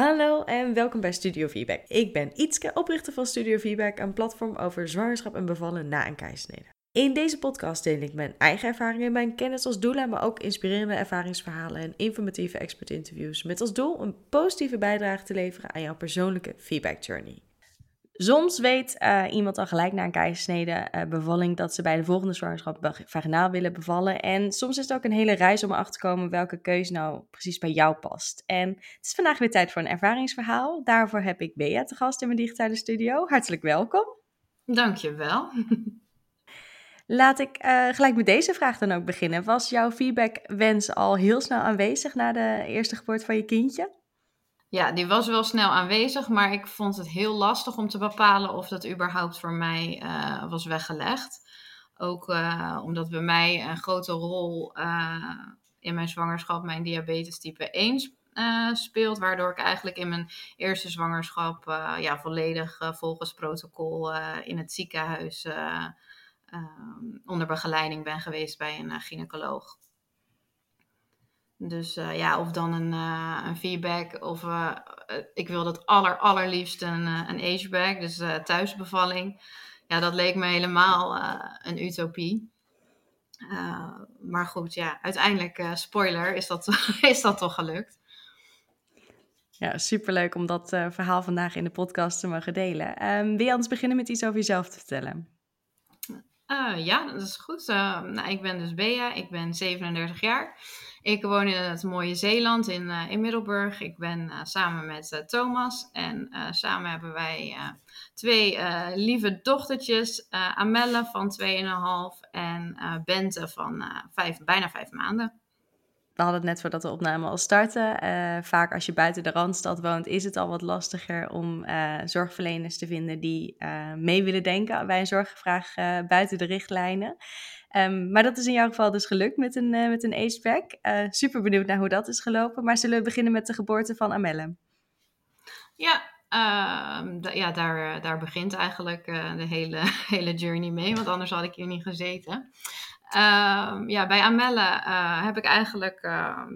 Hallo en welkom bij Studio Feedback. Ik ben Ietske, oprichter van Studio Feedback, een platform over zwangerschap en bevallen na een keizersnede. In deze podcast deel ik mijn eigen ervaringen, mijn kennis als doel, maar ook inspirerende ervaringsverhalen en informatieve expert interviews met als doel een positieve bijdrage te leveren aan jouw persoonlijke feedback journey. Soms weet uh, iemand al gelijk na een keizersnede uh, bevalling dat ze bij de volgende zwangerschap vaginaal willen bevallen. En soms is het ook een hele reis om erachter te komen welke keuze nou precies bij jou past. En het is vandaag weer tijd voor een ervaringsverhaal. Daarvoor heb ik Bea te gast in mijn digitale studio. Hartelijk welkom. Dankjewel. Laat ik uh, gelijk met deze vraag dan ook beginnen. Was jouw feedbackwens al heel snel aanwezig na de eerste geboorte van je kindje? Ja, die was wel snel aanwezig, maar ik vond het heel lastig om te bepalen of dat überhaupt voor mij uh, was weggelegd. Ook uh, omdat bij mij een grote rol uh, in mijn zwangerschap mijn diabetes type 1 speelt. Waardoor ik eigenlijk in mijn eerste zwangerschap ja, volledig volgens protocol in het ziekenhuis onder begeleiding ben geweest bij een gynaecoloog. Dus uh, ja, of dan een, uh, een feedback of uh, ik wil dat aller, allerliefst een, een ageback, dus thuisbevalling. Ja, dat leek me helemaal een utopie. maar goed, ja, uiteindelijk, spoiler, is dat, is dat toch gelukt. Ja, superleuk om dat verhaal vandaag in de podcast te mogen delen. Um, wil je anders beginnen met iets over jezelf te vertellen? Ja, dat is goed. nou, ik ben dus Bea, ik ben 37 jaar. Ik woon in het mooie Zeeland in, uh, in Middelburg. Ik ben samen met Thomas en samen hebben wij twee lieve dochtertjes. Amelle van 2,5 en Bente van vijf, bijna vijf maanden. We hadden het net voordat de opname al starten. vaak als je buiten de Randstad woont, is het al wat lastiger om zorgverleners te vinden die mee willen denken bij een zorgvraag buiten de richtlijnen. Um, maar dat is in jouw geval dus gelukt met een, met een super benieuwd naar hoe dat is gelopen. Maar zullen we beginnen met de geboorte van Amelle? Ja, uh, ja daar, eh, daar begint eigenlijk de hele, hele journey mee. Want anders had ik hier niet gezeten. Ehm, ja, bij Amelle heb ik eigenlijk,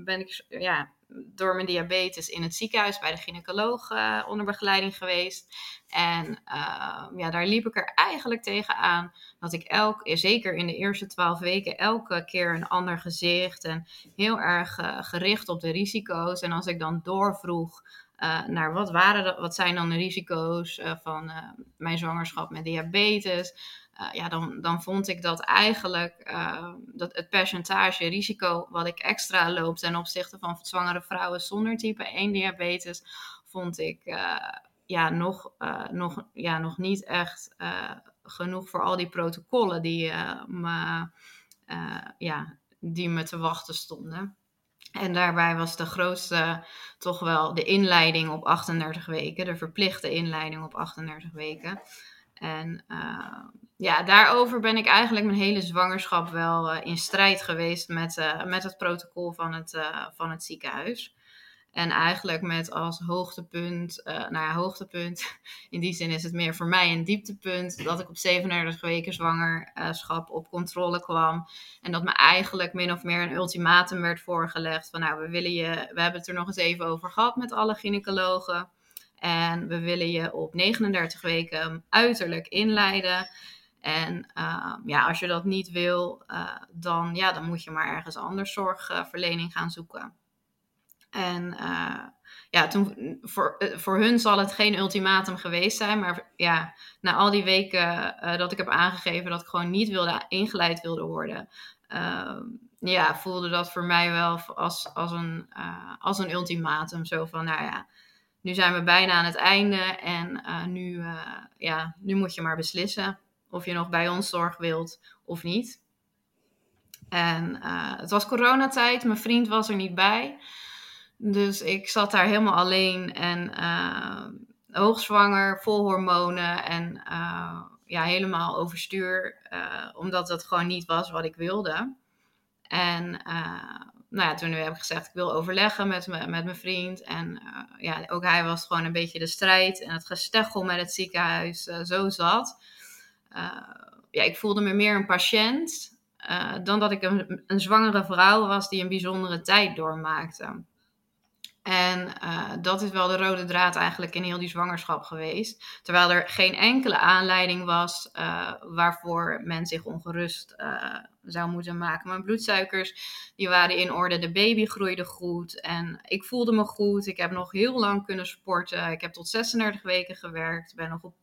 ben ik ja, door mijn diabetes in het ziekenhuis bij de gynaecoloog uh, onder begeleiding geweest. En uh, ja, daar liep ik er eigenlijk tegenaan dat ik elk, zeker in de eerste twaalf weken, elke keer een ander gezicht en heel erg uh, gericht op de risico's. En als ik dan doorvroeg naar wat, waren wat zijn dan de risico's van mijn zwangerschap met diabetes, uh, ja, dan, dan vond ik dat eigenlijk uh, dat het percentage risico wat ik extra loop ten opzichte van zwangere vrouwen zonder type 1 diabetes, vond ik uh, ja, nog, nog, ja, nog niet echt genoeg voor al die protocollen die, me, ja, die me te wachten stonden. En daarbij was de grootste toch wel de inleiding op 38 weken, de verplichte inleiding op 38 weken. En uh, ja, daarover ben ik eigenlijk mijn hele zwangerschap wel uh, in strijd geweest met, uh, met het protocol van het, van het ziekenhuis. En eigenlijk met als hoogtepunt, nou ja, hoogtepunt, in die zin is het meer voor mij een dieptepunt, dat ik op 37 weken zwangerschap op controle kwam. En dat me eigenlijk min of meer een ultimatum werd voorgelegd van nou, we willen je, we hebben het er nog eens even over gehad met alle gynaecologen. En we willen je op 39 weken uiterlijk inleiden. En uh, ja, als je dat niet wil, uh, dan, ja, dan moet je maar ergens anders zorgverlening gaan zoeken. En uh, ja, toen, voor, voor hun zal het geen ultimatum geweest zijn. Maar ja, na al die weken dat ik heb aangegeven dat ik gewoon niet wilde, ingeleid wilde worden. Ehm, ja, voelde dat voor mij wel als, als, een, als een ultimatum. Zo van, nou ja, nu zijn we bijna aan het einde en nu, ja, nu moet je maar beslissen of je nog bij ons zorg wilt of niet. En uh, het was coronatijd, mijn vriend was er niet bij. Dus ik zat daar helemaal alleen en hoogzwanger, vol hormonen en ja, helemaal overstuur. omdat dat gewoon niet was wat ik wilde. En nou ja, toen heb ik gezegd, ik wil overleggen met, me, met mijn vriend. En ja, ook hij was gewoon een beetje de strijd en het gesteggel met het ziekenhuis zo zat. Uh, ja, ik voelde me meer een patiënt dan dat ik een, een zwangere vrouw was die een bijzondere tijd doormaakte. En uh, dat is wel de rode draad eigenlijk in heel die zwangerschap geweest. Terwijl er geen enkele aanleiding was waarvoor men zich ongerust zou moeten maken. Mijn bloedsuikers die waren in orde, de baby groeide goed en ik voelde me goed. Ik heb nog heel lang kunnen sporten. Ik heb tot 36 weken gewerkt, ben nog op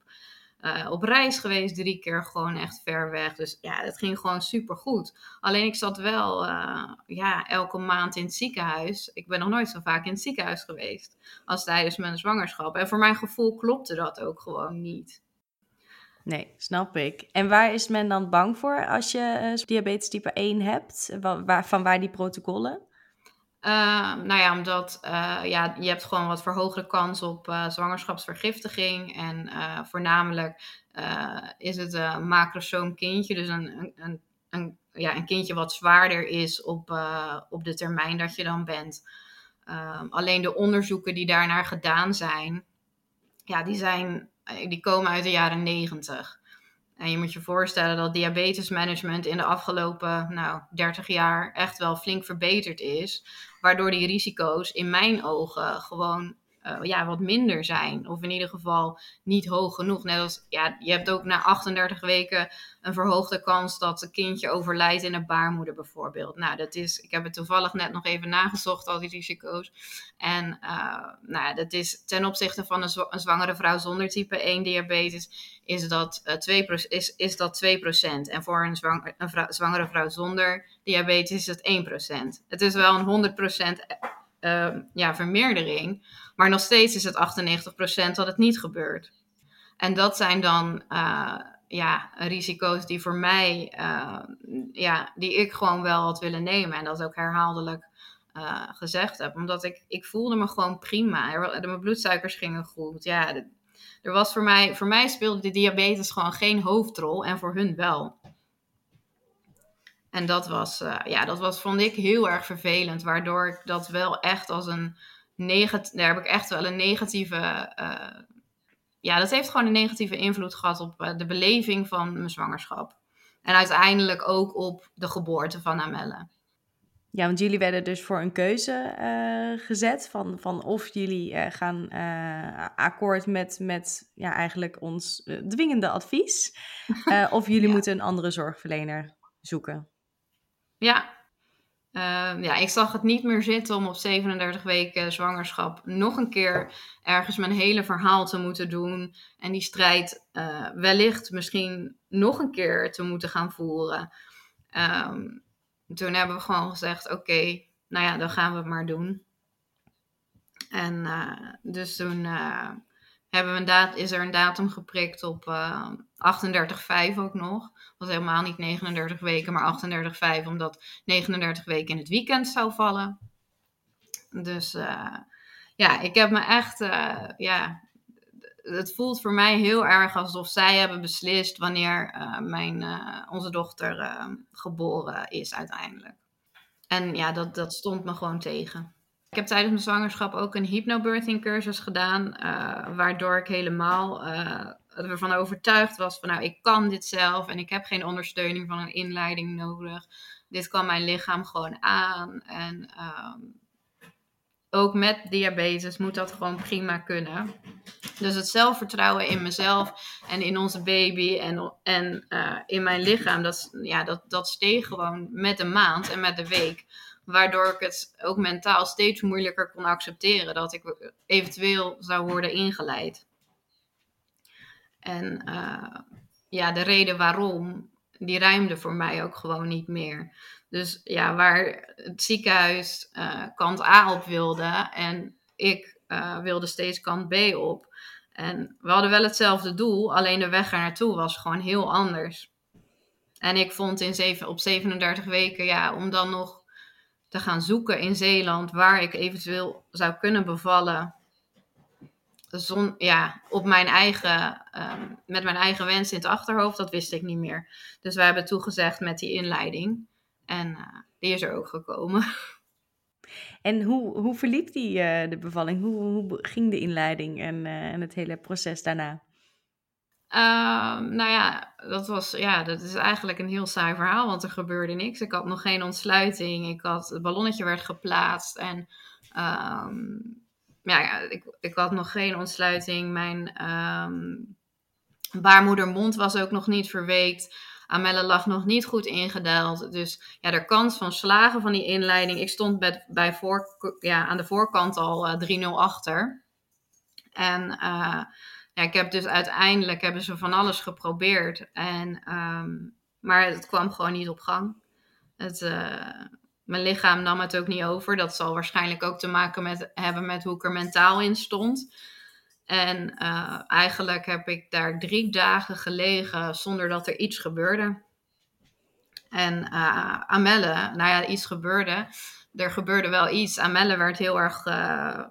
uh, op reis geweest, drie keer gewoon echt ver weg. Dus ja, het ging gewoon super goed. Alleen ik zat wel uh, ja, elke maand in het ziekenhuis. Ik ben nog nooit zo vaak in het ziekenhuis geweest als tijdens mijn zwangerschap. En voor mijn gevoel klopte dat ook gewoon niet. Nee, snap ik. En waar is men dan bang voor als je uh, diabetes type 1 hebt? Waar, van waar die protocollen? Uh, nou ja, omdat uh, ja, je hebt gewoon wat verhoogde kans op uh, zwangerschapsvergiftiging. En voornamelijk is het een macrosoom kindje, dus een, een, een, ja, een kindje wat zwaarder is op, op de termijn dat je dan bent. Ehm, alleen de onderzoeken die daarnaar gedaan zijn, ja, die, zijn, die komen uit de jaren negentig. En je moet je voorstellen dat diabetesmanagement in de afgelopen nou, 30 jaar echt wel flink verbeterd is. Waardoor die risico's in mijn ogen gewoon uh, ja, wat minder zijn. Of in ieder geval niet hoog genoeg. Net als, ja, je hebt ook na 38 weken een verhoogde kans dat een kindje overlijdt in een baarmoeder bijvoorbeeld. Nou, dat is, ik heb het toevallig net nog even nagezocht, al die risico's. En uh, nou, dat is ten opzichte van een, zwangere vrouw zonder type 1 diabetes, is dat, uh, 2, is, is dat 2%. En voor een, zwangere vrouw zonder diabetes is het 1%. Het is wel een 100% uh, ja, vermeerdering. Maar nog steeds is het 98% dat het niet gebeurt. En dat zijn dan uh, ja, risico's die voor mij, uh, ja, die ik gewoon wel had willen nemen. En dat ook herhaaldelijk uh, gezegd heb. Omdat ik, ik voelde me gewoon prima. Mijn bloedsuikers gingen goed. Ja, er was voor mij, voor mij speelde de diabetes gewoon geen hoofdrol. En voor hun wel. En dat was, uh, ja, dat was, vond ik heel erg vervelend. Waardoor ik dat wel echt als een negatief, daar heb ik echt wel een negatieve, uh, ja, dat heeft gewoon een negatieve invloed gehad op uh, de beleving van mijn zwangerschap. En uiteindelijk ook op de geboorte van Amelle. Ja, want jullie werden dus voor een keuze uh, gezet van, van of jullie uh, gaan uh, akkoord met, met ja, eigenlijk ons dwingende advies, of jullie ja. moeten een andere zorgverlener zoeken. Ja. Uh, ja, ik zag het niet meer zitten om op 37 weken zwangerschap nog een keer ergens mijn hele verhaal te moeten doen. En die strijd uh, wellicht misschien nog een keer te moeten gaan voeren. Um, toen hebben we gewoon gezegd: oké, nou ja, dan gaan we het maar doen. En uh, dus toen hebben we is er een datum geprikt op 38,5 ook nog was helemaal niet 39 weken, maar 38,5, omdat 39 weken in het weekend zou vallen. Dus uh, ja, ik heb me echt, uh, ja, het voelt voor mij heel erg alsof zij hebben beslist wanneer uh, mijn, onze dochter geboren is uiteindelijk. En ja, dat, dat stond me gewoon tegen. Ik heb tijdens mijn zwangerschap ook een hypnobirthing cursus gedaan, waardoor ik helemaal ervan overtuigd was van nou, ik kan dit zelf en ik heb geen ondersteuning van een inleiding nodig. Dit kan mijn lichaam gewoon aan. En um, ook met diabetes moet dat gewoon prima kunnen. Dus het zelfvertrouwen in mezelf en in onze baby en, en uh, in mijn lichaam, dat, ja, dat, dat steeg gewoon met de maand en met de week. Waardoor ik het ook mentaal steeds moeilijker kon accepteren dat ik eventueel zou worden ingeleid. En uh, ja, de reden waarom, die ruimde voor mij ook gewoon niet meer. Dus ja, waar het ziekenhuis uh, kant A op wilde en ik uh, wilde steeds kant B op. En we hadden wel hetzelfde doel, alleen de weg er naartoe was gewoon heel anders. En ik vond in zeven, op 37 weken, ja, om dan nog te gaan zoeken in Zeeland waar ik eventueel zou kunnen bevallen zon, ja, op mijn eigen, um, met mijn eigen wens in het achterhoofd, dat wist ik niet meer. Dus wij hebben toegezegd met die inleiding. En uh, die is er ook gekomen. En hoe, hoe verliep die, uh, de bevalling? Hoe, hoe ging de inleiding en, uh, en het hele proces daarna? Uh, nou ja, dat was ja, dat is eigenlijk een heel saai verhaal, want er gebeurde niks. Ik had nog geen ontsluiting. Ik had, het ballonnetje werd geplaatst en Ehm, ja, ik, ik had nog geen ontsluiting. Mijn um, baarmoedermond was ook nog niet verweekt. Amelle lag nog niet goed ingedaald. Dus ja, de kans van slagen van die inleiding. Ik stond bij, voor, ja, aan de voorkant al uh, 3-0 achter. En uh, ja, ik heb dus uiteindelijk hebben ze van alles geprobeerd. En, um, maar het kwam gewoon niet op gang. Het, uh, mijn lichaam nam het ook niet over. Dat zal waarschijnlijk ook te maken met, hebben met hoe ik er mentaal in stond. En uh, eigenlijk heb ik daar drie dagen gelegen zonder dat er iets gebeurde. En uh, Amelle, nou ja, iets gebeurde. Er gebeurde wel iets. Amelle werd heel erg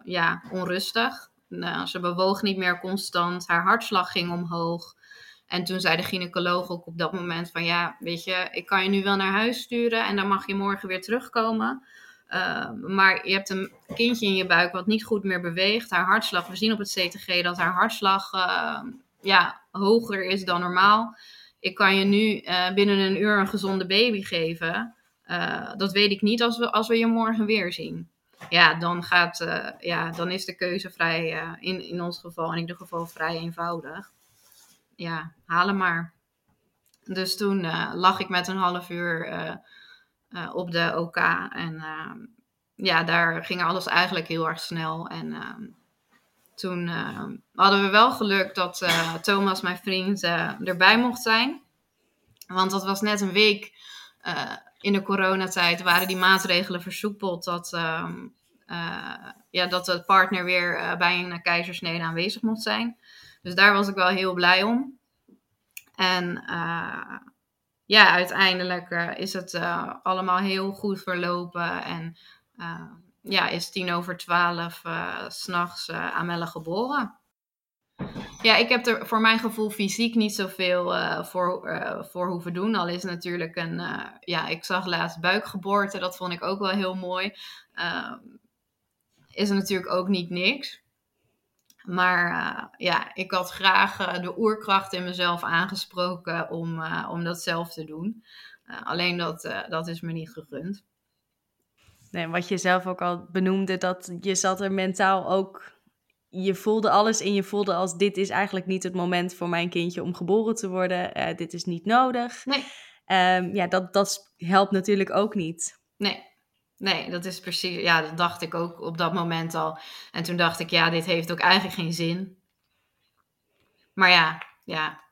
ja, onrustig. Nou, ze bewoog niet meer constant. Haar hartslag ging omhoog. En toen zei de gynaecoloog ook op dat moment van ja, weet je, ik kan je nu wel naar huis sturen en dan mag je morgen weer terugkomen. Uh, maar je hebt een kindje in je buik wat niet goed meer beweegt. Haar hartslag, we zien op het CTG dat haar hartslag uh, ja, hoger is dan normaal. Ik kan je nu uh, binnen een uur een gezonde baby geven. dat weet ik niet als we, als we je morgen weer zien. Ja, dan, gaat, ja, dan is de keuze vrij, in, in ons geval, in ieder geval vrij eenvoudig ja, haal hem maar. Dus toen uh, lag ik met een half uur op de OK. En ehm, ja, daar ging alles eigenlijk heel erg snel. En ehm, toen hadden we wel geluk dat Thomas, mijn vriend, erbij mocht zijn. Want dat was net een week in de coronatijd. Waren die maatregelen versoepeld dat, ja, dat de partner weer bij een keizersnede aanwezig mocht zijn. Dus daar was ik wel heel blij om. En uh, ja, uiteindelijk uh, is het uh, allemaal heel goed verlopen. En ja, is tien over twaalf s'nachts Amelle geboren. Ja, ik heb er voor mijn gevoel fysiek niet zoveel uh, voor, uh, voor hoeven doen. Al is natuurlijk een, uh, ja, ik zag laatst buikgeboorte, dat vond ik ook wel heel mooi. Ehm, is natuurlijk ook niet niks. Maar ja, ik had graag de oerkracht in mezelf aangesproken om, om dat zelf te doen. alleen dat, dat is me niet gegund. Nee, wat je zelf ook al benoemde, dat je zat er mentaal ook. Je voelde alles en je voelde als dit is eigenlijk niet het moment voor mijn kindje om geboren te worden. dit is niet nodig. Nee. Um, ja, dat, dat helpt natuurlijk ook niet. Nee, Nee, dat is precies. Ja, dat dacht ik ook op dat moment al. En toen dacht ik, ja, dit heeft ook eigenlijk geen zin. Maar ja. Ja.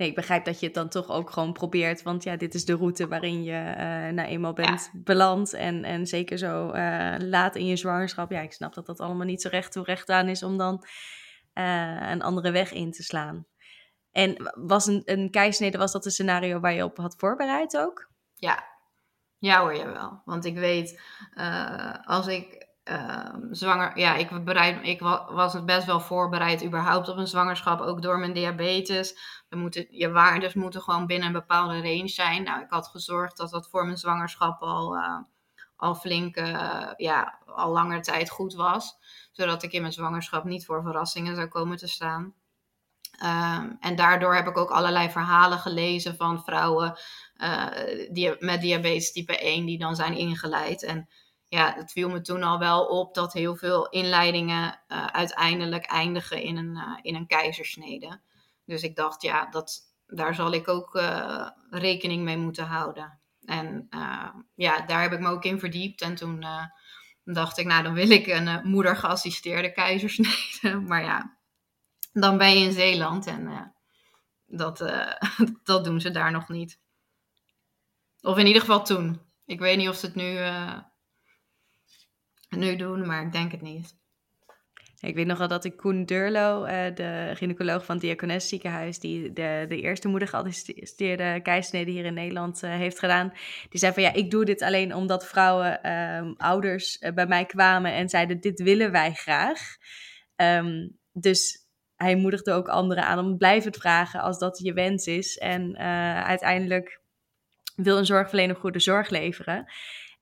Nee, ik begrijp dat je het dan toch ook gewoon probeert. Want ja, dit is de route waarin je uh, nou eenmaal bent ja. beland. En, en zeker zo uh, laat in je zwangerschap. Ja, ik snap dat dat allemaal niet zo recht toe recht aan is om dan uh, een andere weg in te slaan. En was een, een keisnede, was dat een scenario waar je op had voorbereid ook? Ja, ja hoor je wel. Want ik weet, uh, als ik uh, zwanger... Ja, ik, bereid, ik was best wel voorbereid überhaupt op een zwangerschap. Ook door mijn diabetes. We moeten, je waardes moeten gewoon binnen een bepaalde range zijn. Nou, ik had gezorgd dat dat voor mijn zwangerschap al, uh, al flink... ja, al langer tijd goed was. Zodat ik in mijn zwangerschap niet voor verrassingen zou komen te staan. Um, en daardoor heb ik ook allerlei verhalen gelezen van vrouwen uh, die, met diabetes type 1 die dan zijn ingeleid. En ja, het viel me toen al wel op dat heel veel inleidingen uh, uiteindelijk eindigen in een, uh, in een keizersnede. Dus ik dacht, ja, dat, daar zal ik ook rekening mee moeten houden. En ja, daar heb ik me ook in verdiept. En toen dacht ik, nou, dan wil ik een moeder geassisteerde keizersnede. maar ja, dan ben je in Zeeland en dat, dat doen ze daar nog niet. Of in ieder geval toen. Ik weet niet of ze het nu, nu doen, maar ik denk het niet. Ik weet nog wel dat ik Koen Durlo, de gynaecoloog van het Diakones ziekenhuis, die de, de eerste moeder geassisteerde keisnede hier in Nederland heeft gedaan, die zei van ja, ik doe dit alleen omdat vrouwen, ehm, ouders bij mij kwamen en zeiden dit willen wij graag. Um, dus hij moedigde ook anderen aan om blijven vragen als dat je wens is. En uiteindelijk wil een zorgverlener goede zorg leveren.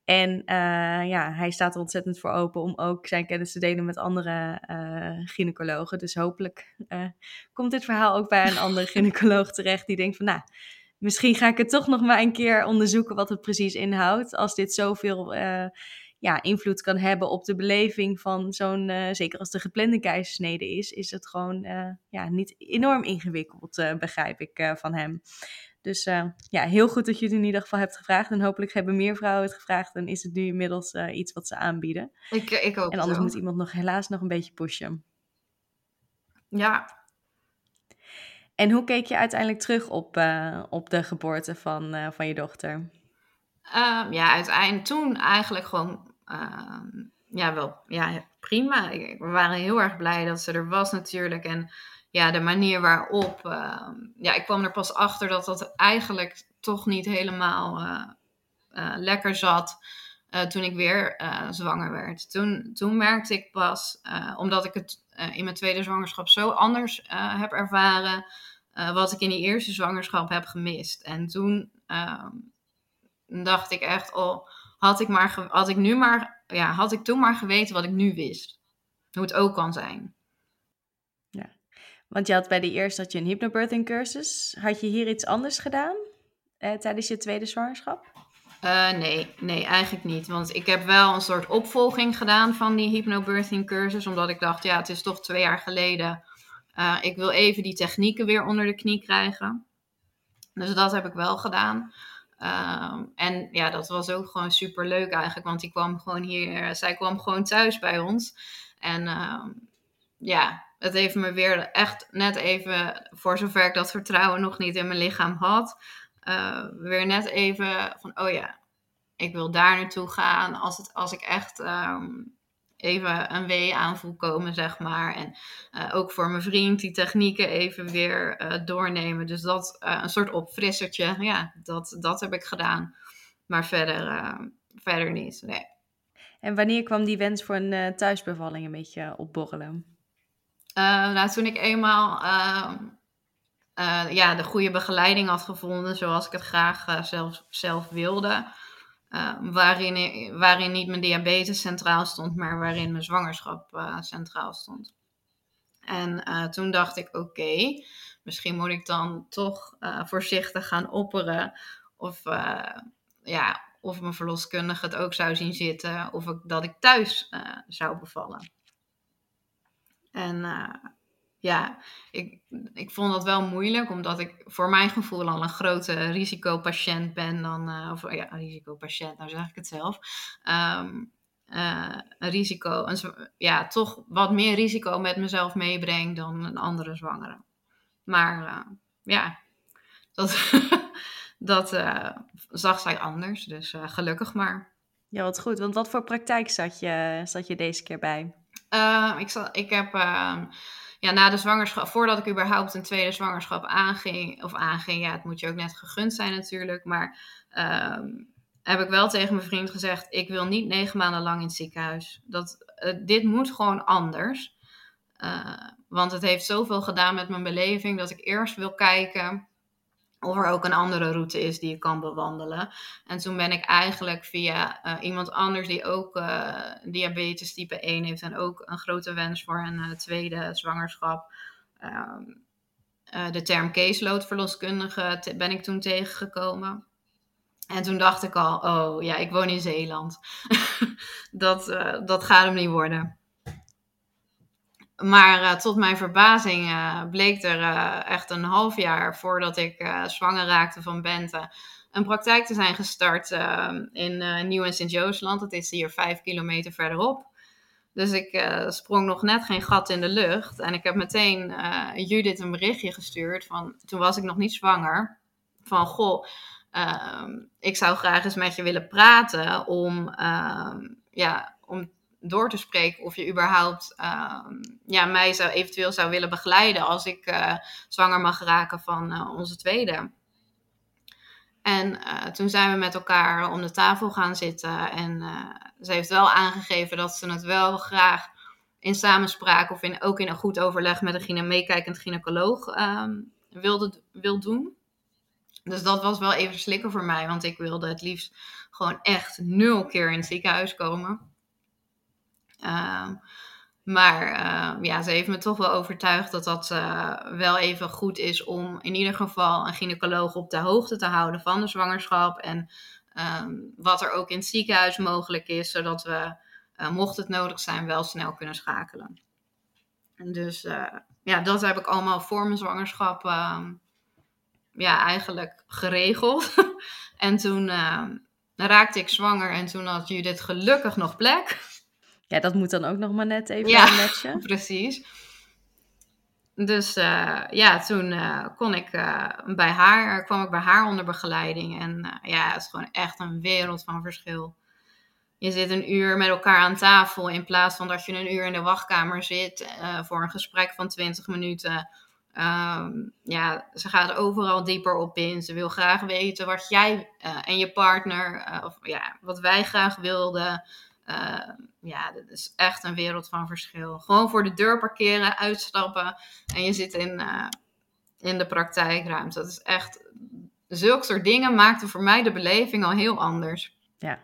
En uh, ja, hij staat er ontzettend voor open om ook zijn kennis te delen met andere uh, gynaecologen. Dus hopelijk komt dit verhaal ook bij een andere gynaecoloog terecht die denkt van, nou, misschien ga ik het toch nog maar een keer onderzoeken wat het precies inhoudt. Als dit zoveel ja, invloed kan hebben op de beleving van zo'n, zeker als de geplande keizersnede is, is het gewoon ja, niet enorm ingewikkeld, begrijp ik van hem. Dus ja, heel goed dat je het in ieder geval hebt gevraagd. En hopelijk hebben meer vrouwen het gevraagd. En is het nu inmiddels iets wat ze aanbieden. Ik, ik hoop En anders moet iemand nog helaas nog een beetje pushen. Ja, en hoe keek je uiteindelijk terug op, uh, op de geboorte van, van je dochter? Um, ja, uiteindelijk toen eigenlijk gewoon uh, ja, wel ja, prima. We waren heel erg blij dat ze er was natuurlijk. En ja, de manier waarop. Ehm, ja, ik kwam er pas achter dat dat eigenlijk toch niet helemaal eh, lekker zat. toen ik weer zwanger werd. Toen, toen merkte ik pas, omdat ik het in mijn tweede zwangerschap zo anders heb ervaren wat ik in die eerste zwangerschap heb gemist. En toen uh, dacht ik echt, oh, had ik, maar had ik nu maar, ja, had ik toen maar geweten wat ik nu wist. Hoe het ook kan zijn. Want je had bij de eerste had je een hypnobirthing cursus. Had je hier iets anders gedaan uh, tijdens je tweede zwangerschap? Uh, nee, nee, eigenlijk niet. Want ik heb wel een soort opvolging gedaan van die hypnobirthing cursus. Omdat ik dacht, ja, het is toch twee jaar geleden uh, ik wil even die technieken weer onder de knie krijgen. Dus dat heb ik wel gedaan. Uh, en ja, dat was ook gewoon super leuk eigenlijk. Want die kwam gewoon hier, zij kwam gewoon thuis bij ons. En uh, ja, het heeft me weer echt net even, voor zover ik dat vertrouwen nog niet in mijn lichaam had, uh, weer net even van, oh ja, ik wil daar naartoe gaan als, het, als ik echt um, even een wee aanvoel komen, zeg maar. En uh, ook voor mijn vriend die technieken even weer uh, doornemen. Dus dat een soort opfrissertje, ja, dat, dat heb ik gedaan. Maar verder, verder niet, nee. En wanneer kwam die wens voor een thuisbevalling een beetje opborrelen? Nou, toen ik eenmaal ehm, ja, de goede begeleiding had gevonden, zoals ik het graag zelf, zelf wilde... Waarin, waarin niet mijn diabetes centraal stond, maar waarin mijn zwangerschap centraal stond. En toen dacht ik, oké, misschien moet ik dan toch voorzichtig gaan opperen. Of, ja, of mijn verloskundige het ook zou zien zitten. Of dat ik thuis zou bevallen. En ja, ik, ik vond dat wel moeilijk, omdat ik voor mijn gevoel al een grote risicopatiënt ben dan, uh, of ja, risicopatiënt, nou zeg ik het zelf. Um, uh, een risico, een, ja, toch wat meer risico met mezelf meebreng dan een andere zwangere. Maar ja, dat, dat zag zij anders, dus gelukkig maar. Ja, wat goed. Want wat voor praktijk zat je, zat je deze keer bij? Ik, zat, ik heb ehm, ja, na de zwangerschap, voordat ik überhaupt een tweede zwangerschap aanging, of aanging, ja, het moet je ook net gegund zijn natuurlijk, maar um, heb ik wel tegen mijn vriend gezegd, ik wil niet negen maanden lang in het ziekenhuis. Dat, uh, dit moet gewoon anders. Want het heeft zoveel gedaan met mijn beleving dat ik eerst wil kijken of er ook een andere route is die je kan bewandelen. En toen ben ik eigenlijk via uh, iemand anders die ook uh, diabetes type 1 heeft en ook een grote wens voor een uh, tweede zwangerschap. Ehm, de term caseload verloskundige ben ik toen tegengekomen. En toen dacht ik al, oh ja, ik woon in Zeeland. dat, dat gaat hem niet worden. Maar uh, tot mijn verbazing uh, bleek er uh, echt een half jaar voordat ik zwanger raakte van Bente een praktijk te zijn gestart in Nieuw- en Sint-Joosland. Dat is hier vijf kilometer verderop. Dus ik sprong nog net geen gat in de lucht. En ik heb meteen Judith een berichtje gestuurd. Van, toen was ik nog niet zwanger. Van, goh, ehm, ik zou graag eens met je willen praten om, ehm, ja, om door te spreken of je überhaupt uh, ja, mij zou, eventueel zou willen begeleiden als ik uh, zwanger mag raken van uh, onze tweede. En eh, toen zijn we met elkaar om de tafel gaan zitten. En ze heeft wel aangegeven dat ze het wel graag in samenspraak of in, ook in een goed overleg met een meekijkend gynaecoloog ehm, wilde, wil doen. Dus dat was wel even slikken voor mij, want ik wilde het liefst gewoon echt nul keer in het ziekenhuis komen. Uh, Maar ja, ze heeft me toch wel overtuigd dat dat wel even goed is om in ieder geval een gynaecoloog op de hoogte te houden van de zwangerschap. En ehm, wat er ook in het ziekenhuis mogelijk is, zodat we, mocht het nodig zijn, wel snel kunnen schakelen. En dus ja, dat heb ik allemaal voor mijn zwangerschap ehm, ja, eigenlijk geregeld. en toen ehm, raakte ik zwanger en toen had Judith gelukkig nog plek. Ja, dat moet dan ook nog maar net even ja, matchen. precies. Dus uh, ja, toen uh, kon ik uh, bij haar, kwam ik bij haar onder begeleiding. En ja, het is gewoon echt een wereld van verschil. Je zit een uur met elkaar aan tafel in plaats van dat je een uur in de wachtkamer zit voor een gesprek van 20 minuten. Um, ja, ze gaat overal dieper op in. Ze wil graag weten wat jij en je partner, of ja, wat wij graag wilden. Uh, ja, dat is echt een wereld van verschil. Gewoon voor de deur parkeren, uitstappen en je zit in, uh, in de praktijkruimte. Dat is echt, zulke soort dingen maakten voor mij de beleving al heel anders. Ja.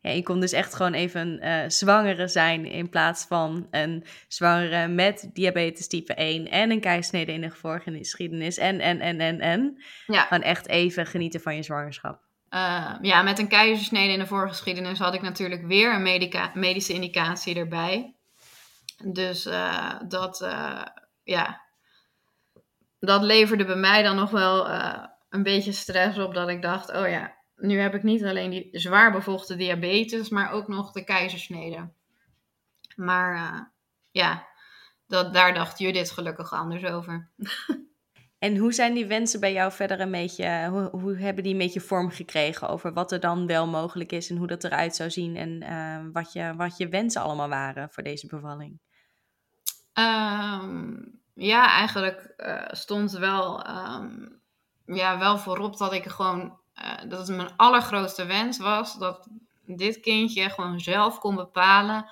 Ja, je kon dus echt gewoon even uh, zwangere zijn in plaats van een zwangere met diabetes type 1 en een keisnede in de geschiedenis en, en, en, en, en. Ja. Gewoon echt even genieten van je zwangerschap. Uh, ja, met een keizersnede in de voorgeschiedenis had ik natuurlijk weer een medica medische indicatie erbij. Dus uh, dat, uh, ja, dat leverde bij mij dan nog wel een beetje stress op. Dat ik dacht, oh ja, nu heb ik niet alleen die zwaar bevochten diabetes, maar ook nog de keizersnede. Maar ja, dat, daar dacht Judith gelukkig anders over. En hoe zijn die wensen bij jou verder een beetje, hoe, hoe, hebben die een beetje vorm gekregen over wat er dan wel mogelijk is en hoe dat eruit zou zien en uh, wat, je, wat je wensen allemaal waren voor deze bevalling? Um, ja, eigenlijk uh, stond wel, um, ja, wel voorop dat ik gewoon, dat het mijn allergrootste wens was dat dit kindje gewoon zelf kon bepalen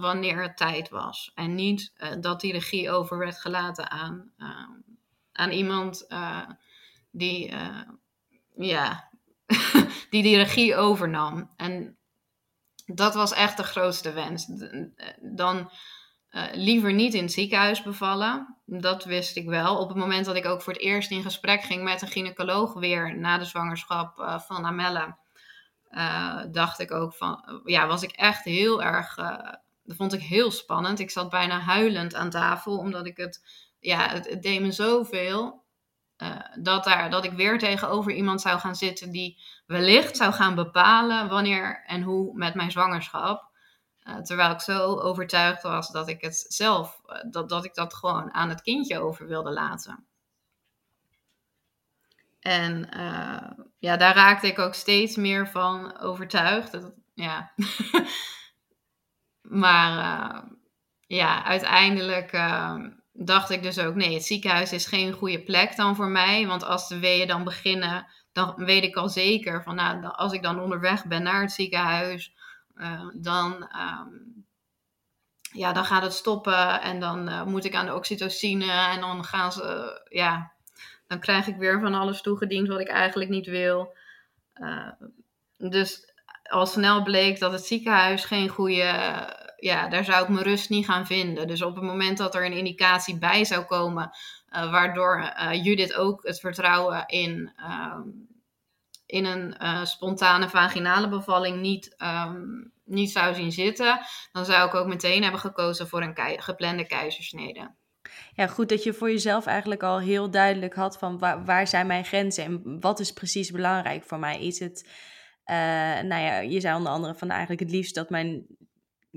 wanneer het tijd was. En niet dat die regie over werd gelaten aan ehm, aan iemand uh, die, uh, ja, die die regie overnam. En dat was echt de grootste wens. Dan uh, liever niet in het ziekenhuis bevallen. Dat wist ik wel. Op het moment dat ik ook voor het eerst in gesprek ging met een gynaecoloog weer na de zwangerschap van Amelle, dacht ik ook van, ja, was ik echt heel erg, dat vond ik heel spannend. Ik zat bijna huilend aan tafel, omdat ik het ja, het, deed me zoveel. Uh, dat, daar, dat ik weer tegenover iemand zou gaan zitten die wellicht zou gaan bepalen wanneer en hoe met mijn zwangerschap. Uh, terwijl ik zo overtuigd was dat ik het zelf, uh, dat, dat ik dat gewoon aan het kindje over wilde laten. En ja, daar raakte ik ook steeds meer van overtuigd. Dat, ja. maar ja, uiteindelijk dacht ik dus ook, nee, het ziekenhuis is geen goede plek dan voor mij. Want als de weeën dan beginnen, dan weet ik al zeker van, nou, als ik dan onderweg ben naar het ziekenhuis, uh, dan, um, ja, dan gaat het stoppen en dan uh, moet ik aan de oxytocine en dan gaan ze, ja, dan krijg ik weer van alles toegediend wat ik eigenlijk niet wil. Dus al snel bleek dat het ziekenhuis geen goede ja, daar zou ik mijn rust niet gaan vinden. Dus op het moment dat er een indicatie bij zou komen, uh, waardoor uh, Judith ook het vertrouwen in, uh, in een uh, spontane vaginale bevalling niet, um, niet zou zien zitten, dan zou ik ook meteen hebben gekozen voor een geplande keizersnede. Ja, goed dat je voor jezelf eigenlijk al heel duidelijk had van waar, waar zijn mijn grenzen en wat is precies belangrijk voor mij. Is het, nou ja, je zei onder andere van eigenlijk het liefst dat mijn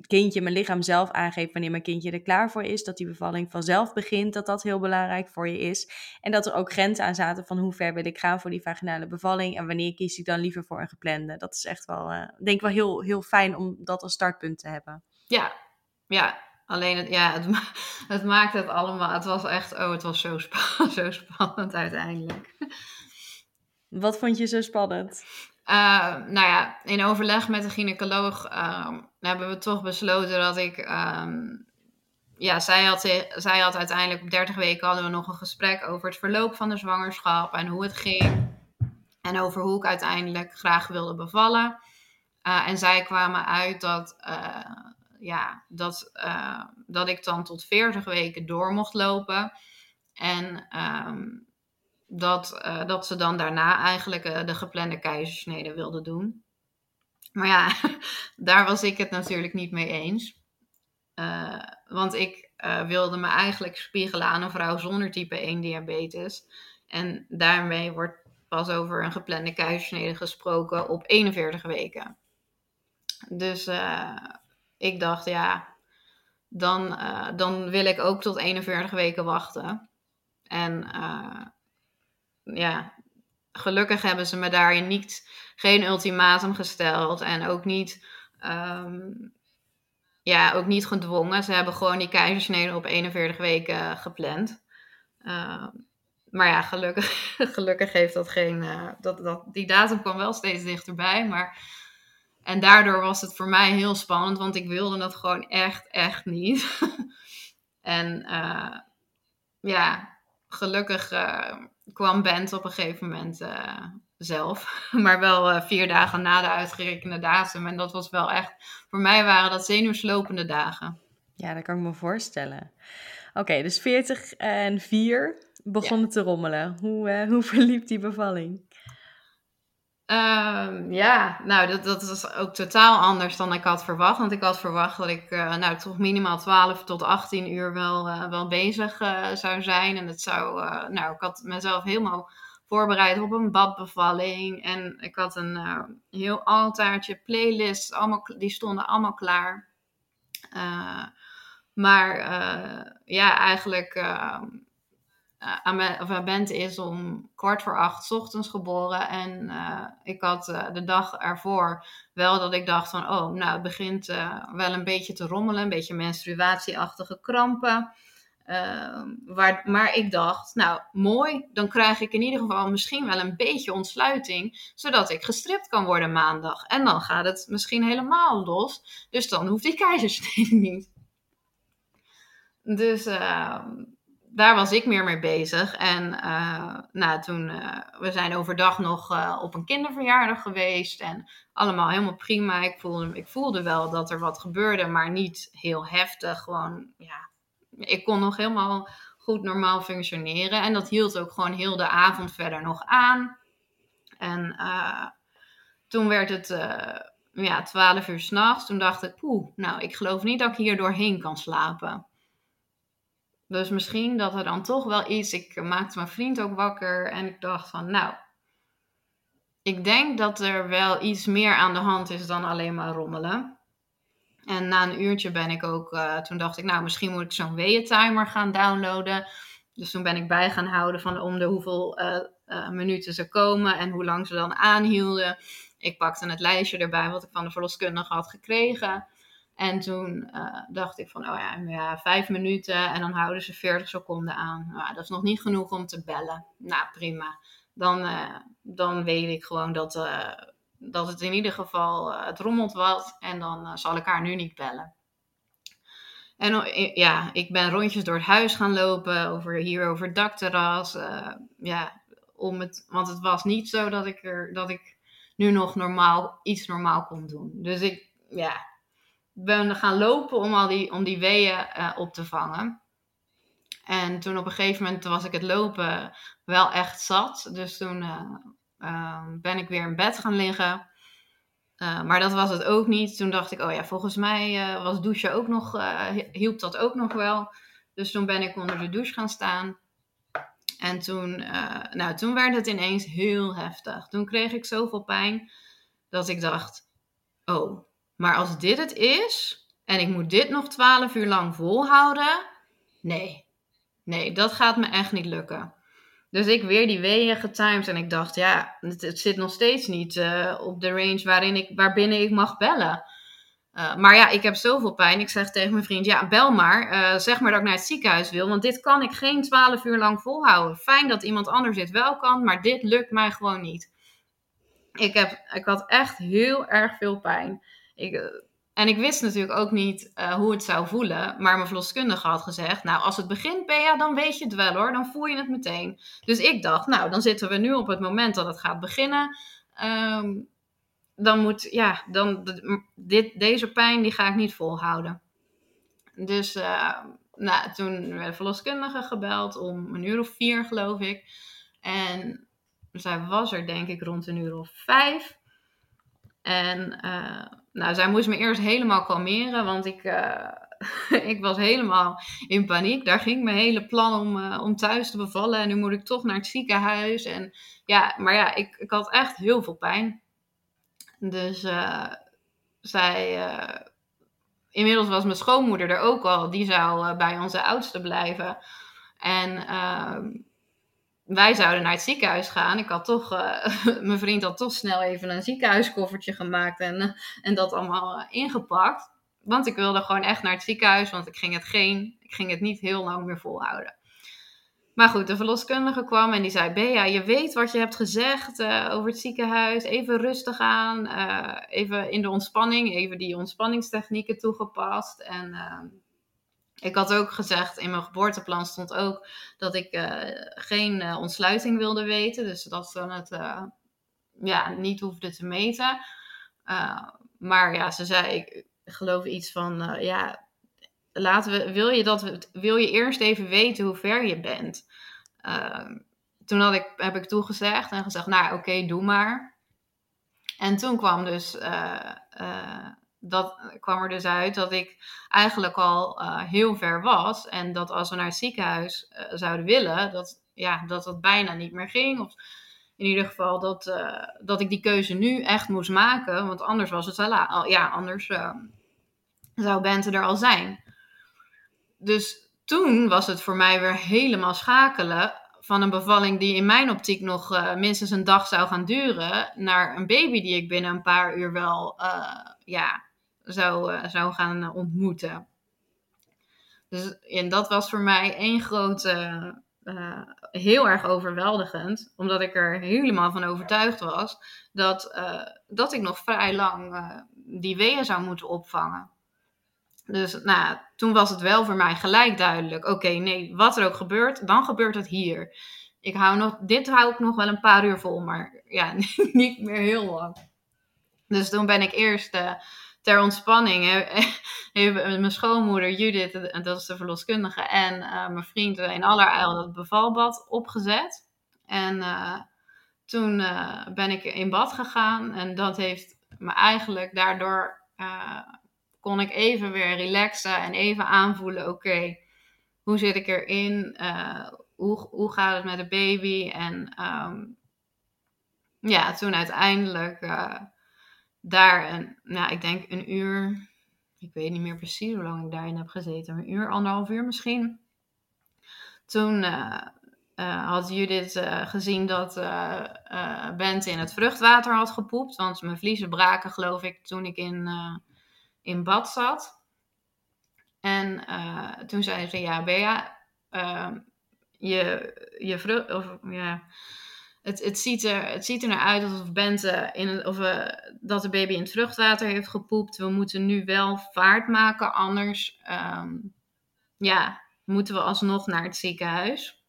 kindje, mijn lichaam zelf aangeeft wanneer mijn kindje er klaar voor is. Dat die bevalling vanzelf begint, dat dat heel belangrijk voor je is. En dat er ook grenzen aan zaten van hoe ver wil ik gaan voor die vaginale bevalling. En wanneer kies ik dan liever voor een geplande. Dat is echt wel, uh, denk ik wel heel, heel fijn om dat als startpunt te hebben. Ja, ja. Alleen het, ja, het, het maakt het allemaal. Het was echt, oh, het was zo, spa zo spannend uiteindelijk. Wat vond je zo spannend? Uh, nou ja, in overleg met de gynaecoloog uh, hebben we toch besloten dat ik. Um, ja, zij had, zij had uiteindelijk op 30 weken hadden we nog een gesprek over het verloop van de zwangerschap en hoe het ging. En over hoe ik uiteindelijk graag wilde bevallen. Uh, en zij kwamen uit dat ja, dat, dat ik dan tot 40 weken door mocht lopen. En ehm, dat, dat ze dan daarna eigenlijk de geplande keizersnede wilden doen. Maar ja, daar was ik het natuurlijk niet mee eens. want ik wilde me eigenlijk spiegelen aan een vrouw zonder type 1 diabetes. En daarmee wordt pas over een geplande keizersnede gesproken op 41 weken. Dus ik dacht, ja, dan, dan wil ik ook tot 41 weken wachten. En ja, gelukkig hebben ze me daarin niet, geen ultimatum gesteld en ook niet um, ja, ook niet gedwongen. Ze hebben gewoon die keizersnede op 41 weken gepland. Uh, maar ja, gelukkig, gelukkig heeft dat geen. Uh, dat, dat, die datum kwam wel steeds dichterbij. Maar, en daardoor was het voor mij heel spannend, want ik wilde dat gewoon echt, echt niet. en uh, ja, gelukkig kwam Bent op een gegeven moment zelf. Maar wel uh, vier dagen na de uitgerekende datum. En dat was wel echt, voor mij waren dat zenuwslopende dagen. Ja, dat kan ik me voorstellen. Oké, dus 40 en 4 begonnen te rommelen. Hoe, hoe verliep die bevalling? Um, ja, nou, dat, dat was ook totaal anders dan ik had verwacht. Want ik had verwacht dat ik uh, nou, toch minimaal 12 tot 18 uur wel, uh, wel bezig uh, zou zijn. En het zou, nou, ik had mezelf helemaal voorbereid op een badbevalling. En ik had een heel altaartje, playlist, allemaal, die stonden allemaal klaar. Maar ja, eigenlijk of Bente is om kwart voor acht ochtends geboren. En ik had de dag ervoor wel dat ik dacht van, oh, nou, het begint wel een beetje te rommelen. Een beetje menstruatieachtige krampen. Uh, waar, maar ik dacht, nou mooi, dan krijg ik in ieder geval misschien wel een beetje ontsluiting, zodat ik gestript kan worden maandag. En dan gaat het misschien helemaal los, dus dan hoeft die keizersnede niet. Dus uh, daar was ik meer mee bezig. En uh, nou, toen, eh, we zijn overdag nog uh, op een kinderverjaardag geweest. En allemaal helemaal prima. Ik voelde, ik voelde wel dat er wat gebeurde, maar niet heel heftig. Gewoon, ja, ik kon nog helemaal goed normaal functioneren. En dat hield ook gewoon heel de avond verder nog aan. En uh, toen werd het uh, ja, 12 uur s'nachts. Toen dacht ik, poeh, nou, ik geloof niet dat ik hier doorheen kan slapen. Dus misschien dat er dan toch wel iets. Ik maakte mijn vriend ook wakker en ik dacht van, nou, ik denk dat er wel iets meer aan de hand is dan alleen maar rommelen. En na een uurtje ben ik ook, uh, toen dacht ik, nou, misschien moet ik zo'n weeëntimer gaan downloaden. Dus toen ben ik bij gaan houden van om de hoeveel uh, uh, minuten ze komen en hoe lang ze dan aanhielden. Ik pakte het lijstje erbij wat ik van de verloskundige had gekregen. En toen dacht ik van, oh ja, ja, vijf minuten en dan houden ze 40 seconden aan. Nou, dat is nog niet genoeg om te bellen. Nou, prima. Dan, dan weet ik gewoon dat, dat het in ieder geval, het rommelt wat en dan zal ik haar nu niet bellen. En uh, ja, ik ben rondjes door het huis gaan lopen, over, hier over het dakterras. ja, om het, want het was niet zo dat ik, er, dat ik nu nog normaal, iets normaal kon doen. Dus ik ja, ben gaan lopen om, al die, om die weeën op te vangen. En toen op een gegeven moment was ik het lopen wel echt zat. Dus toen uh, ben ik weer in bed gaan liggen. Uh, maar dat was het ook niet. Toen dacht ik, oh ja, volgens mij was douchen ook nog, hielp dat ook nog wel. Dus toen ben ik onder de douche gaan staan. En toen, nou, toen werd het ineens heel heftig. Toen kreeg ik zoveel pijn dat ik dacht, oh, maar als dit het is en ik moet dit nog twaalf uur lang volhouden, nee, nee, dat gaat me echt niet lukken. Dus ik weer die weeën getimed en ik dacht, ja, het, zit nog steeds niet uh, op de range waarin ik, waarbinnen ik mag bellen. Uh, maar ja, ik heb zoveel pijn. Ik zeg tegen mijn vriend, ja, bel maar. Uh, zeg maar dat ik naar het ziekenhuis wil, want dit kan ik geen twaalf uur lang volhouden. Fijn dat iemand anders dit wel kan, maar dit lukt mij gewoon niet. Ik, heb, ik had echt heel erg veel pijn. Ik, en ik wist natuurlijk ook niet uh, hoe het zou voelen. Maar mijn verloskundige had gezegd: Nou, als het begint, Bea, dan weet je het wel hoor. Dan voel je het meteen. Dus ik dacht: Nou, dan zitten we nu op het moment dat het gaat beginnen. Um, dan moet, ja, dan, dit, deze pijn die ga ik niet volhouden. Dus uh, nou, toen werd de verloskundige gebeld om een uur of vier, geloof ik. En zij was er denk ik rond een uur of vijf. En nou, zij moest me eerst helemaal kalmeren, want ik, uh, ik was helemaal in paniek. Daar ging mijn hele plan om, uh, om thuis te bevallen. En nu moet ik toch naar het ziekenhuis. En ja, maar ja, ik, ik had echt heel veel pijn. Dus zij. inmiddels was mijn schoonmoeder er ook al. Die zou bij onze oudste blijven. En ehm, wij zouden naar het ziekenhuis gaan. Ik had toch, uh, mijn vriend had toch snel even een ziekenhuiskoffertje gemaakt en, uh, en dat allemaal uh, ingepakt. Want ik wilde gewoon echt naar het ziekenhuis, want ik ging het geen, ik ging het niet heel lang meer volhouden. Maar goed, de verloskundige kwam en die zei: Bea, je weet wat je hebt gezegd over het ziekenhuis. Even rustig aan, even in de ontspanning, even die ontspanningstechnieken toegepast. En ehm, ik had ook gezegd, in mijn geboorteplan stond ook dat ik uh, geen uh, ontsluiting wilde weten. Dus dat ze het uh, ja, niet hoefde te meten. maar ja, ze zei, ik geloof iets van, ja, laten we, wil je, dat, wil je eerst even weten hoe ver je bent? toen had ik, heb ik toegezegd en gezegd, nou oké, doe maar. En toen kwam dus dat kwam er dus uit dat ik eigenlijk al uh, heel ver was. En dat als we naar het ziekenhuis uh, zouden willen, dat, ja, dat het bijna niet meer ging. Of in ieder geval dat, uh, dat ik die keuze nu echt moest maken. Want anders was het al, ja, anders zou Bente er al zijn. Dus toen was het voor mij weer helemaal schakelen van een bevalling die in mijn optiek nog minstens een dag zou gaan duren, naar een baby die ik binnen een paar uur wel ja, zou, uh, zou gaan eh, ontmoeten. Dus en dat was voor mij één grote, uh, heel erg overweldigend, omdat ik er helemaal van overtuigd was dat, dat ik nog vrij lang die weeën zou moeten opvangen. Dus nou, toen was het wel voor mij gelijk duidelijk. Oké, nee, wat er ook gebeurt, dan gebeurt het hier. Ik hou nog, dit hou ik nog wel een paar uur vol, maar ja, niet meer heel lang. Dus toen ben ik eerst ter ontspanning hebben mijn schoonmoeder Judith, dat is de verloskundige, en uh, mijn vriend in allerijl dat bevalbad opgezet. En uh, toen uh, ben ik in bad gegaan en dat heeft me eigenlijk daardoor kon ik even weer relaxen en even aanvoelen, oké, hoe zit ik erin? hoe, hoe gaat het met de baby? En um, ja, toen uiteindelijk daar, een, nou, ik denk een uur, ik weet niet meer precies hoe lang ik daarin heb gezeten, een uur, anderhalf uur misschien. Toen uh, uh, had Judith uh, gezien dat Bente in het vruchtwater had gepoept, want mijn vliezen braken geloof ik toen ik in, in bad zat. En toen zei ze, ja Bea, je, je vrucht, of ja het, het, ziet er, het ziet er naar uit alsof Bente in of, uh, dat de baby in het vruchtwater heeft gepoept. We moeten nu wel vaart maken, anders um, ja, moeten we alsnog naar het ziekenhuis.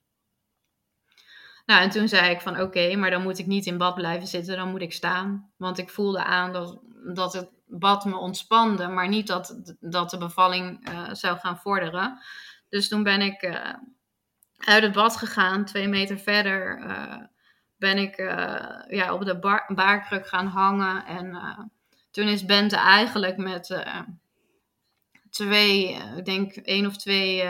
Nou, en toen zei ik van oké, maar dan moet ik niet in bad blijven zitten, dan moet ik staan. Want ik voelde aan dat, dat het bad me ontspande, maar niet dat, dat de bevalling uh, zou gaan vorderen. Dus toen ben ik uh, uit het bad gegaan, twee meter verder ben ik uh, ja, op de bar baarkruk gaan hangen. En uh, toen is Bente eigenlijk met uh, twee, ik denk één of twee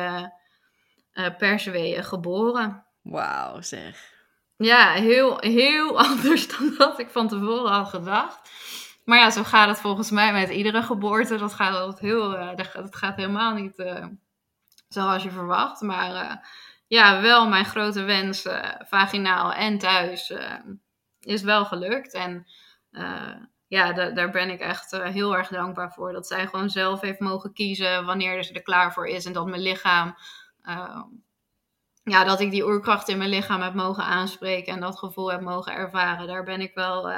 persweeën geboren. Wauw, zeg. Ja, heel, heel anders dan wat ik van tevoren had gedacht. Maar ja, zo gaat het volgens mij met iedere geboorte. Dat gaat, altijd heel, dat gaat helemaal niet zoals je verwacht. Maar ja, wel mijn grote wens, uh, vaginaal en thuis, uh, is wel gelukt. En uh, ja, daar ben ik echt heel erg dankbaar voor. Dat zij gewoon zelf heeft mogen kiezen wanneer ze er klaar voor is. En dat mijn lichaam, ja, dat ik die oerkracht in mijn lichaam heb mogen aanspreken. En dat gevoel heb mogen ervaren. Daar ben ik wel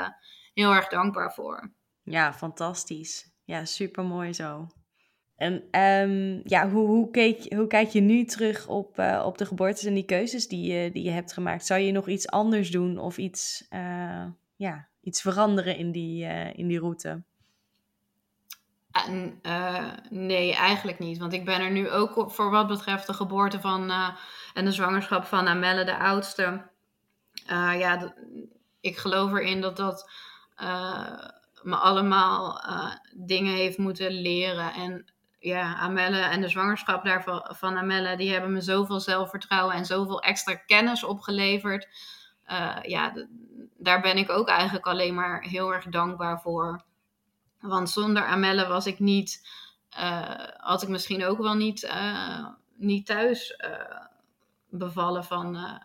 heel erg dankbaar voor. Ja, fantastisch. Ja, super mooi zo. En um, ja, hoe, hoe, keek, hoe kijk je nu terug op, uh, op de geboortes en die keuzes die je, die je hebt gemaakt? Zou je nog iets anders doen of iets, uh, ja, iets veranderen in die, in die route? Nee, eigenlijk niet. Want ik ben er nu ook voor wat betreft de geboorte van en de zwangerschap van Amelle, de oudste. ja, ik geloof erin dat dat me allemaal dingen heeft moeten leren. En ja, Amelle en de zwangerschap daarvan van Amelle, die hebben me zoveel zelfvertrouwen en zoveel extra kennis opgeleverd. Uh, ja, daar ben ik ook eigenlijk alleen maar heel erg dankbaar voor. Want zonder Amelle was ik niet, uh, had ik misschien ook wel niet, uh, niet thuis bevallen van,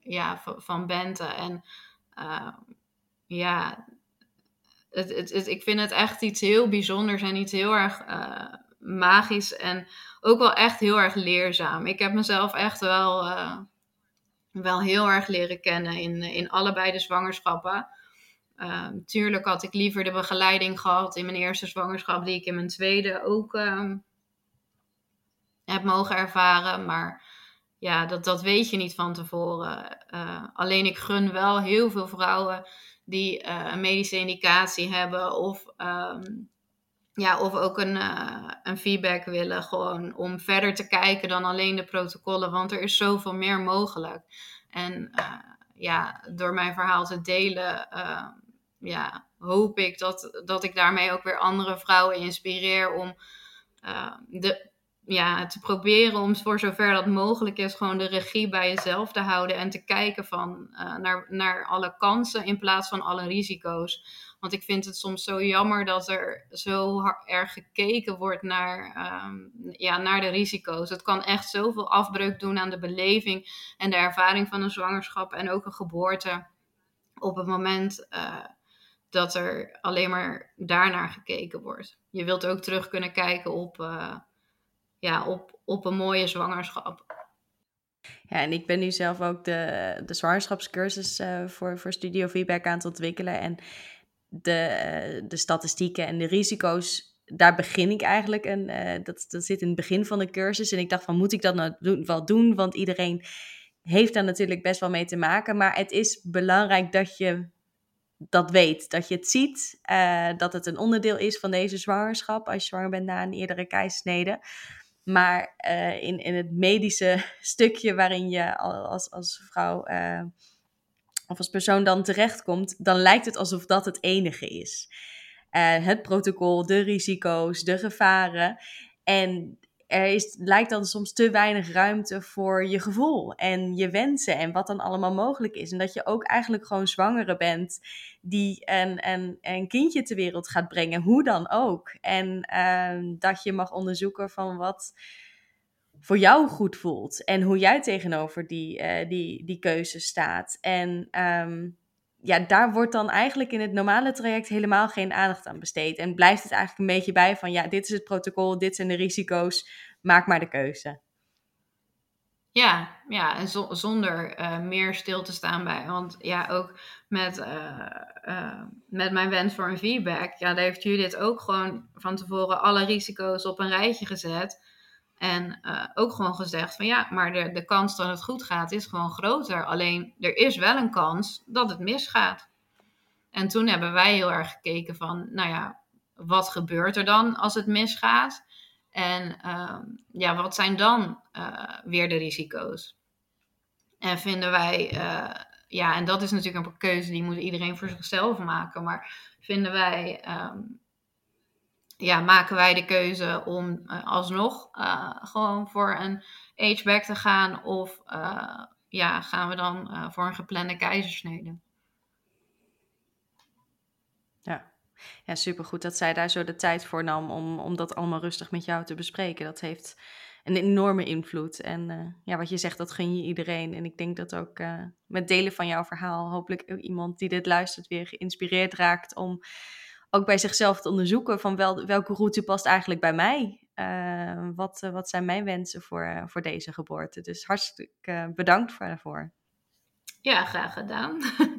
ja, van, Bente. En ja, het, het, ik vind het echt iets heel bijzonders en iets heel erg magisch en ook wel echt heel erg leerzaam. Ik heb mezelf echt wel, uh, wel heel erg leren kennen in, in allebei de zwangerschappen. Uh, tuurlijk had ik liever de begeleiding gehad in mijn eerste zwangerschap, die ik in mijn tweede ook uh, heb mogen ervaren. Maar ja, dat, dat weet je niet van tevoren. Eh, alleen ik gun wel heel veel vrouwen die een medische indicatie hebben of um, ja, of ook een, uh, een feedback willen, gewoon om verder te kijken dan alleen de protocollen, want er is zoveel meer mogelijk. En uh, ja, door mijn verhaal te delen, uh, ja, hoop ik dat, dat ik daarmee ook weer andere vrouwen inspireer om de, ja, te proberen om voor zover dat mogelijk is, gewoon de regie bij jezelf te houden en te kijken van, naar, naar alle kansen in plaats van alle risico's. Want ik vind het soms zo jammer dat er zo erg gekeken wordt naar, ehm, ja, naar de risico's. Het kan echt zoveel afbreuk doen aan de beleving en de ervaring van een zwangerschap en ook een geboorte. Op het moment uh, dat er alleen maar daarnaar gekeken wordt. Je wilt ook terug kunnen kijken op, uh, ja, op, op een mooie zwangerschap. Ja, en ik ben nu zelf ook de, de zwangerschapscursus uh, voor, voor Studio Feedback aan het ontwikkelen. En de, eh, de statistieken en de risico's, daar begin ik eigenlijk. En uh, dat, dat zit in het begin van de cursus. En ik dacht van, moet ik dat nou doen, wel doen? Want iedereen heeft daar natuurlijk best wel mee te maken. Maar het is belangrijk dat je dat weet. Dat je het ziet, uh, dat het een onderdeel is van deze zwangerschap. Als je zwanger bent na een eerdere keisnede. Maar in, in het medische stukje waarin je als, als vrouw of als persoon dan terechtkomt, dan lijkt het alsof dat het enige is. Uh, het protocol, de risico's, de gevaren. En er is, lijkt dan soms te weinig ruimte voor je gevoel en je wensen en wat dan allemaal mogelijk is. En dat je ook eigenlijk gewoon zwangere bent die een, een, een kindje ter wereld gaat brengen, hoe dan ook. En uh, dat je mag onderzoeken van wat voor jou goed voelt. En hoe jij tegenover die, uh, die, die keuze staat. En um, ja, daar wordt dan eigenlijk in het normale traject helemaal geen aandacht aan besteed. En blijft het eigenlijk een beetje bij van ja, dit is het protocol, dit zijn de risico's, maak maar de keuze. Ja, ja en zo, zonder uh, meer stil te staan bij. Want ja, ook met, uh, met mijn wens voor een feedback, ja, daar heeft Judith ook gewoon van tevoren alle risico's op een rijtje gezet. En uh, ook gewoon gezegd van ja, maar de, de kans dat het goed gaat is gewoon groter. Alleen er is wel een kans dat het misgaat. En toen hebben wij heel erg gekeken van, nou ja, wat gebeurt er dan als het misgaat? En uh, ja, wat zijn dan uh, weer de risico's? En vinden wij, uh, ja, en dat is natuurlijk een keuze die moet iedereen voor zichzelf maken. Maar vinden wij um, ja, maken wij de keuze om uh, alsnog uh, gewoon voor een ageback te gaan of uh, ja, gaan we dan voor een geplande keizersnede. Ja. ja, supergoed dat zij daar zo de tijd voor nam om, om dat allemaal rustig met jou te bespreken. Dat heeft een enorme invloed. En ja, wat je zegt, dat gun je iedereen. En ik denk dat ook met delen van jouw verhaal hopelijk iemand die dit luistert weer geïnspireerd raakt om ook bij zichzelf te onderzoeken van wel, welke route past eigenlijk bij mij. Uh, wat, uh, wat zijn mijn wensen voor, uh, voor deze geboorte? Dus hartstikke bedankt voor daarvoor. Ja, graag gedaan.